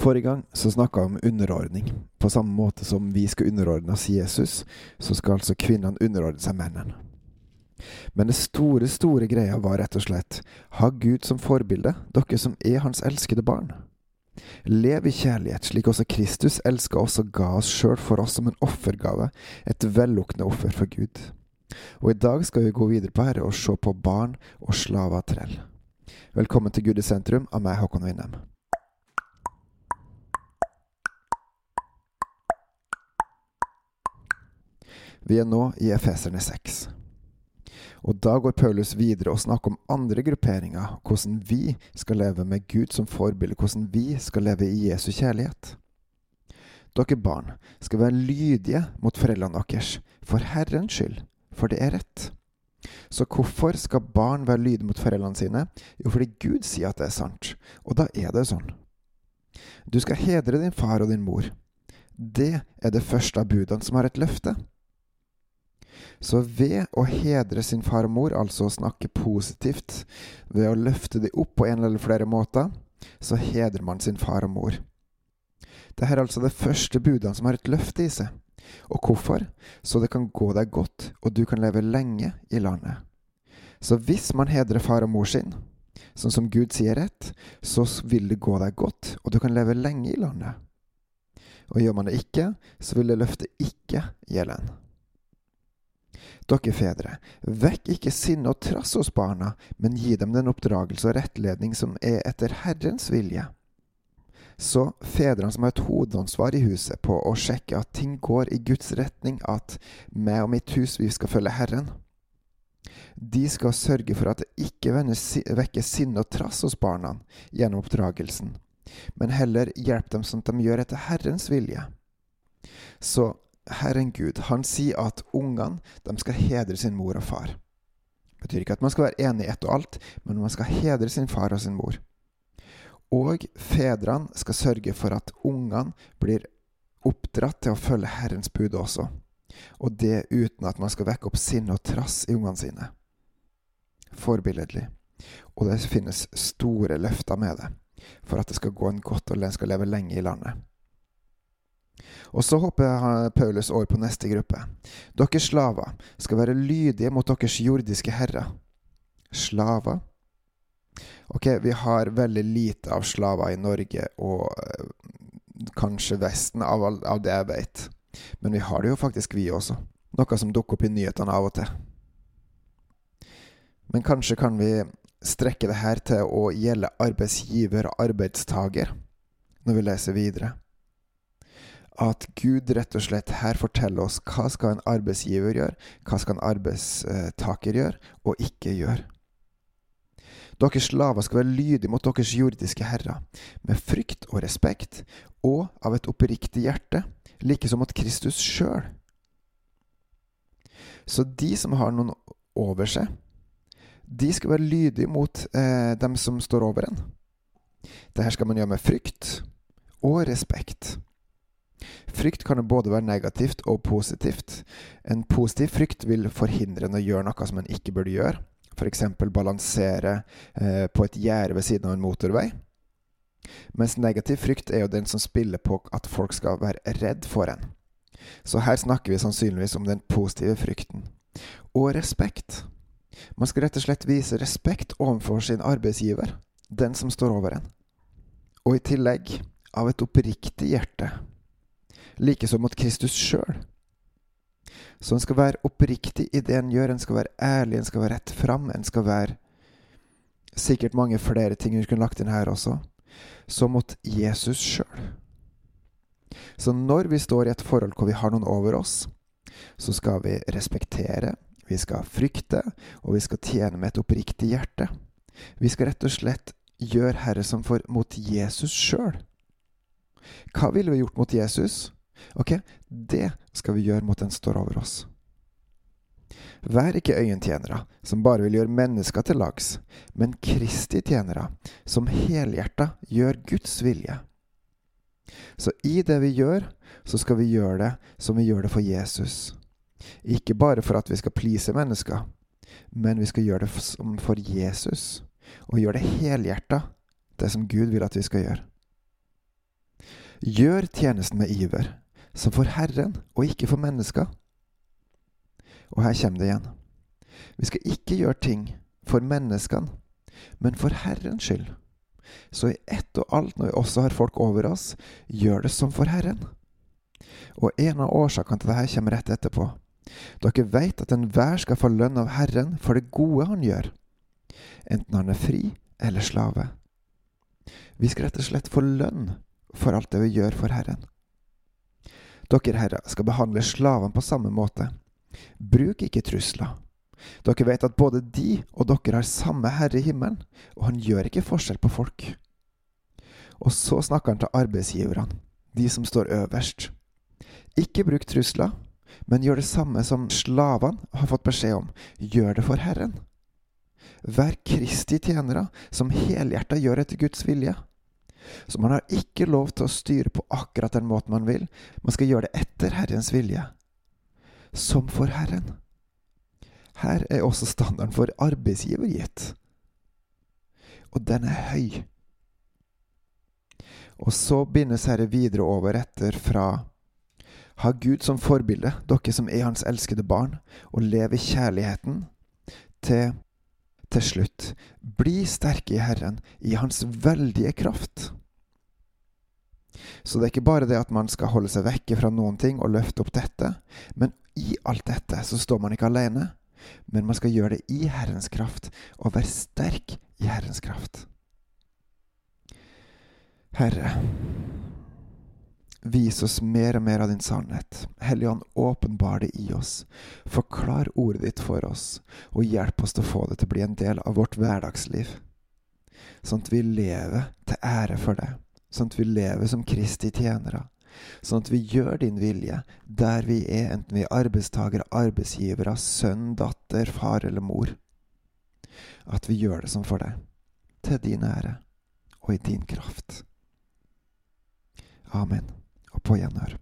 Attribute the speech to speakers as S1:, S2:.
S1: Forrige gang så snakka vi om underordning. På samme måte som vi skal underordne oss Jesus, så skal altså kvinnene underordne seg mennene. Men det store, store greia var rett og slett ha Gud som forbilde, dere som er hans elskede barn. Lev i kjærlighet, slik også Kristus elska oss og ga oss sjøl for oss som en offergave, et velluktende offer for Gud. Og i dag skal vi gå videre på Herre og se på barn og slaver trell. Velkommen til Gud i sentrum av meg, Håkon Winnem. Vi er nå i Efeserne 6. Og da går Paulus videre og snakker om andre grupperinger, hvordan vi skal leve med Gud som forbilde, hvordan vi skal leve i Jesu kjærlighet. Dere barn skal være lydige mot foreldrene deres, for Herrens skyld, for det er rett. Så hvorfor skal barn være lydige mot foreldrene sine? Jo, fordi Gud sier at det er sant, og da er det sånn. Du skal hedre din far og din mor. Det er det første av budene som har et løfte. Så ved å hedre sin far og mor, altså å snakke positivt, ved å løfte dem opp på en eller flere måter, så hedrer man sin far og mor. Dette er altså det første budene som har et løfte i seg. Og hvorfor? Så det kan gå deg godt, og du kan leve lenge i landet. Så hvis man hedrer far og mor sin, sånn som Gud sier rett, så vil det gå deg godt, og du kan leve lenge i landet. Og gjør man det ikke, så vil det løftet ikke gjelde en. Dere fedre, vekk ikke sinne og trass hos barna, men gi dem den oppdragelse og rettledning som er etter Herrens vilje. Så fedrene som har et hovedansvar i huset på å sjekke at ting går i Guds retning, at meg og mitt hus, vi skal følge Herren. De skal sørge for at det ikke vekker sinne og trass hos barna gjennom oppdragelsen, men heller hjelpe dem sånn at de gjør etter Herrens vilje. Så Herren Gud, han sier at ungene skal hedre sin mor og far. Det betyr ikke at man skal være enig i ett og alt, men man skal hedre sin far og sin mor. Og fedrene skal sørge for at ungene blir oppdratt til å følge Herrens bud også. Og det uten at man skal vekke opp sinne og trass i ungene sine. Forbilledlig. Og det finnes store løfter med det, for at det skal gå en godt og en skal leve lenge i landet. Og så hopper Paulus over på neste gruppe. Dere slaver skal være lydige mot deres jordiske herrer. Slaver? Ok, vi har veldig lite av slaver i Norge, og øh, kanskje Vesten, av, av det jeg vet. Men vi har det jo faktisk, vi også. Noe som dukker opp i nyhetene av og til. Men kanskje kan vi strekke det her til å gjelde arbeidsgiver og arbeidstaker, når vi leser videre at Gud rett og slett her forteller oss hva skal en arbeidsgiver gjøre, hva skal en arbeidstaker gjøre, og ikke gjøre. Deres slaver skal være lydige mot deres jordiske herrer, med frykt og respekt, og av et oppriktig hjerte, like som mot Kristus sjøl. Så de som har noen over seg, de skal være lydige mot eh, dem som står over en. Dette skal man gjøre med frykt og respekt. Frykt kan både være negativt og positivt. En positiv frykt vil forhindre en å gjøre noe som en ikke burde gjøre. F.eks. balansere eh, på et gjerde ved siden av en motorvei. Mens negativ frykt er jo den som spiller på at folk skal være redd for en. Så her snakker vi sannsynligvis om den positive frykten. Og respekt. Man skal rett og slett vise respekt overfor sin arbeidsgiver, den som står over en. Og i tillegg av et oppriktig hjerte likeså mot Kristus sjøl. Så en skal være oppriktig i det en gjør, en skal være ærlig, en skal være rett fram, en skal være Sikkert mange flere ting vi kunne lagt inn her også. Så mot Jesus sjøl. Så når vi står i et forhold hvor vi har noen over oss, så skal vi respektere, vi skal frykte, og vi skal tjene med et oppriktig hjerte. Vi skal rett og slett gjøre Herre som for mot Jesus sjøl. Hva ville vi gjort mot Jesus? Ok, det skal vi gjøre mot den står over oss. Vær ikke øyentjenere som bare vil gjøre mennesker til lags, men Kristi tjenere som helhjerta gjør Guds vilje. Så i det vi gjør, så skal vi gjøre det som vi gjør det for Jesus. Ikke bare for at vi skal please mennesker, men vi skal gjøre det for Jesus, og gjøre det helhjerta, det som Gud vil at vi skal gjøre. Gjør tjenesten med iver, som for Herren og ikke for mennesker. Og her kommer det igjen. Vi skal ikke gjøre ting for menneskene, men for Herrens skyld. Så i ett og alt, når vi også har folk over oss, gjør det som for Herren. Og en av årsakene til dette kommer rett etterpå. Dere veit at enhver skal få lønn av Herren for det gode han gjør, enten han er fri eller slave. Vi skal rett og slett få lønn for alt det vi gjør for Herren. Dere herrer skal behandle slavene på samme måte. Bruk ikke trusler. Dere vet at både de og dere har samme Herre i himmelen, og han gjør ikke forskjell på folk. Og så snakker han til arbeidsgiverne, de som står øverst. Ikke bruk trusler, men gjør det samme som slavene har fått beskjed om. Gjør det for Herren. Vær Kristi tjenere, som helhjerta gjør etter Guds vilje. Så man har ikke lov til å styre på akkurat den måten man vil. Man skal gjøre det etter Herrens vilje. Som for Herren. Her er også standarden for arbeidsgiver gitt. Og den er høy. Og så bindes Herre videre over etter fra ha Gud som forbilde, dere som er Hans elskede barn, og lev i kjærligheten, til til slutt, bli sterke i Herren, i Hans veldige kraft. Så det er ikke bare det at man skal holde seg vekke fra noen ting og løfte opp dette, men i alt dette så står man ikke alene, men man skal gjøre det i Herrens kraft, og være sterk i Herrens kraft. Herre, vis oss mer og mer av din sannhet. Hellige åpenbar det i oss. Forklar ordet ditt for oss, og hjelp oss til å få det til å bli en del av vårt hverdagsliv, sånn at vi lever til ære for det sånn at vi lever som Kristi tjenere. Sånn at vi gjør din vilje der vi er, enten vi er arbeidstagere, arbeidsgivere, sønn, datter, far eller mor. At vi gjør det som for deg, til din ære og i din kraft. Amen, og på gjenhør.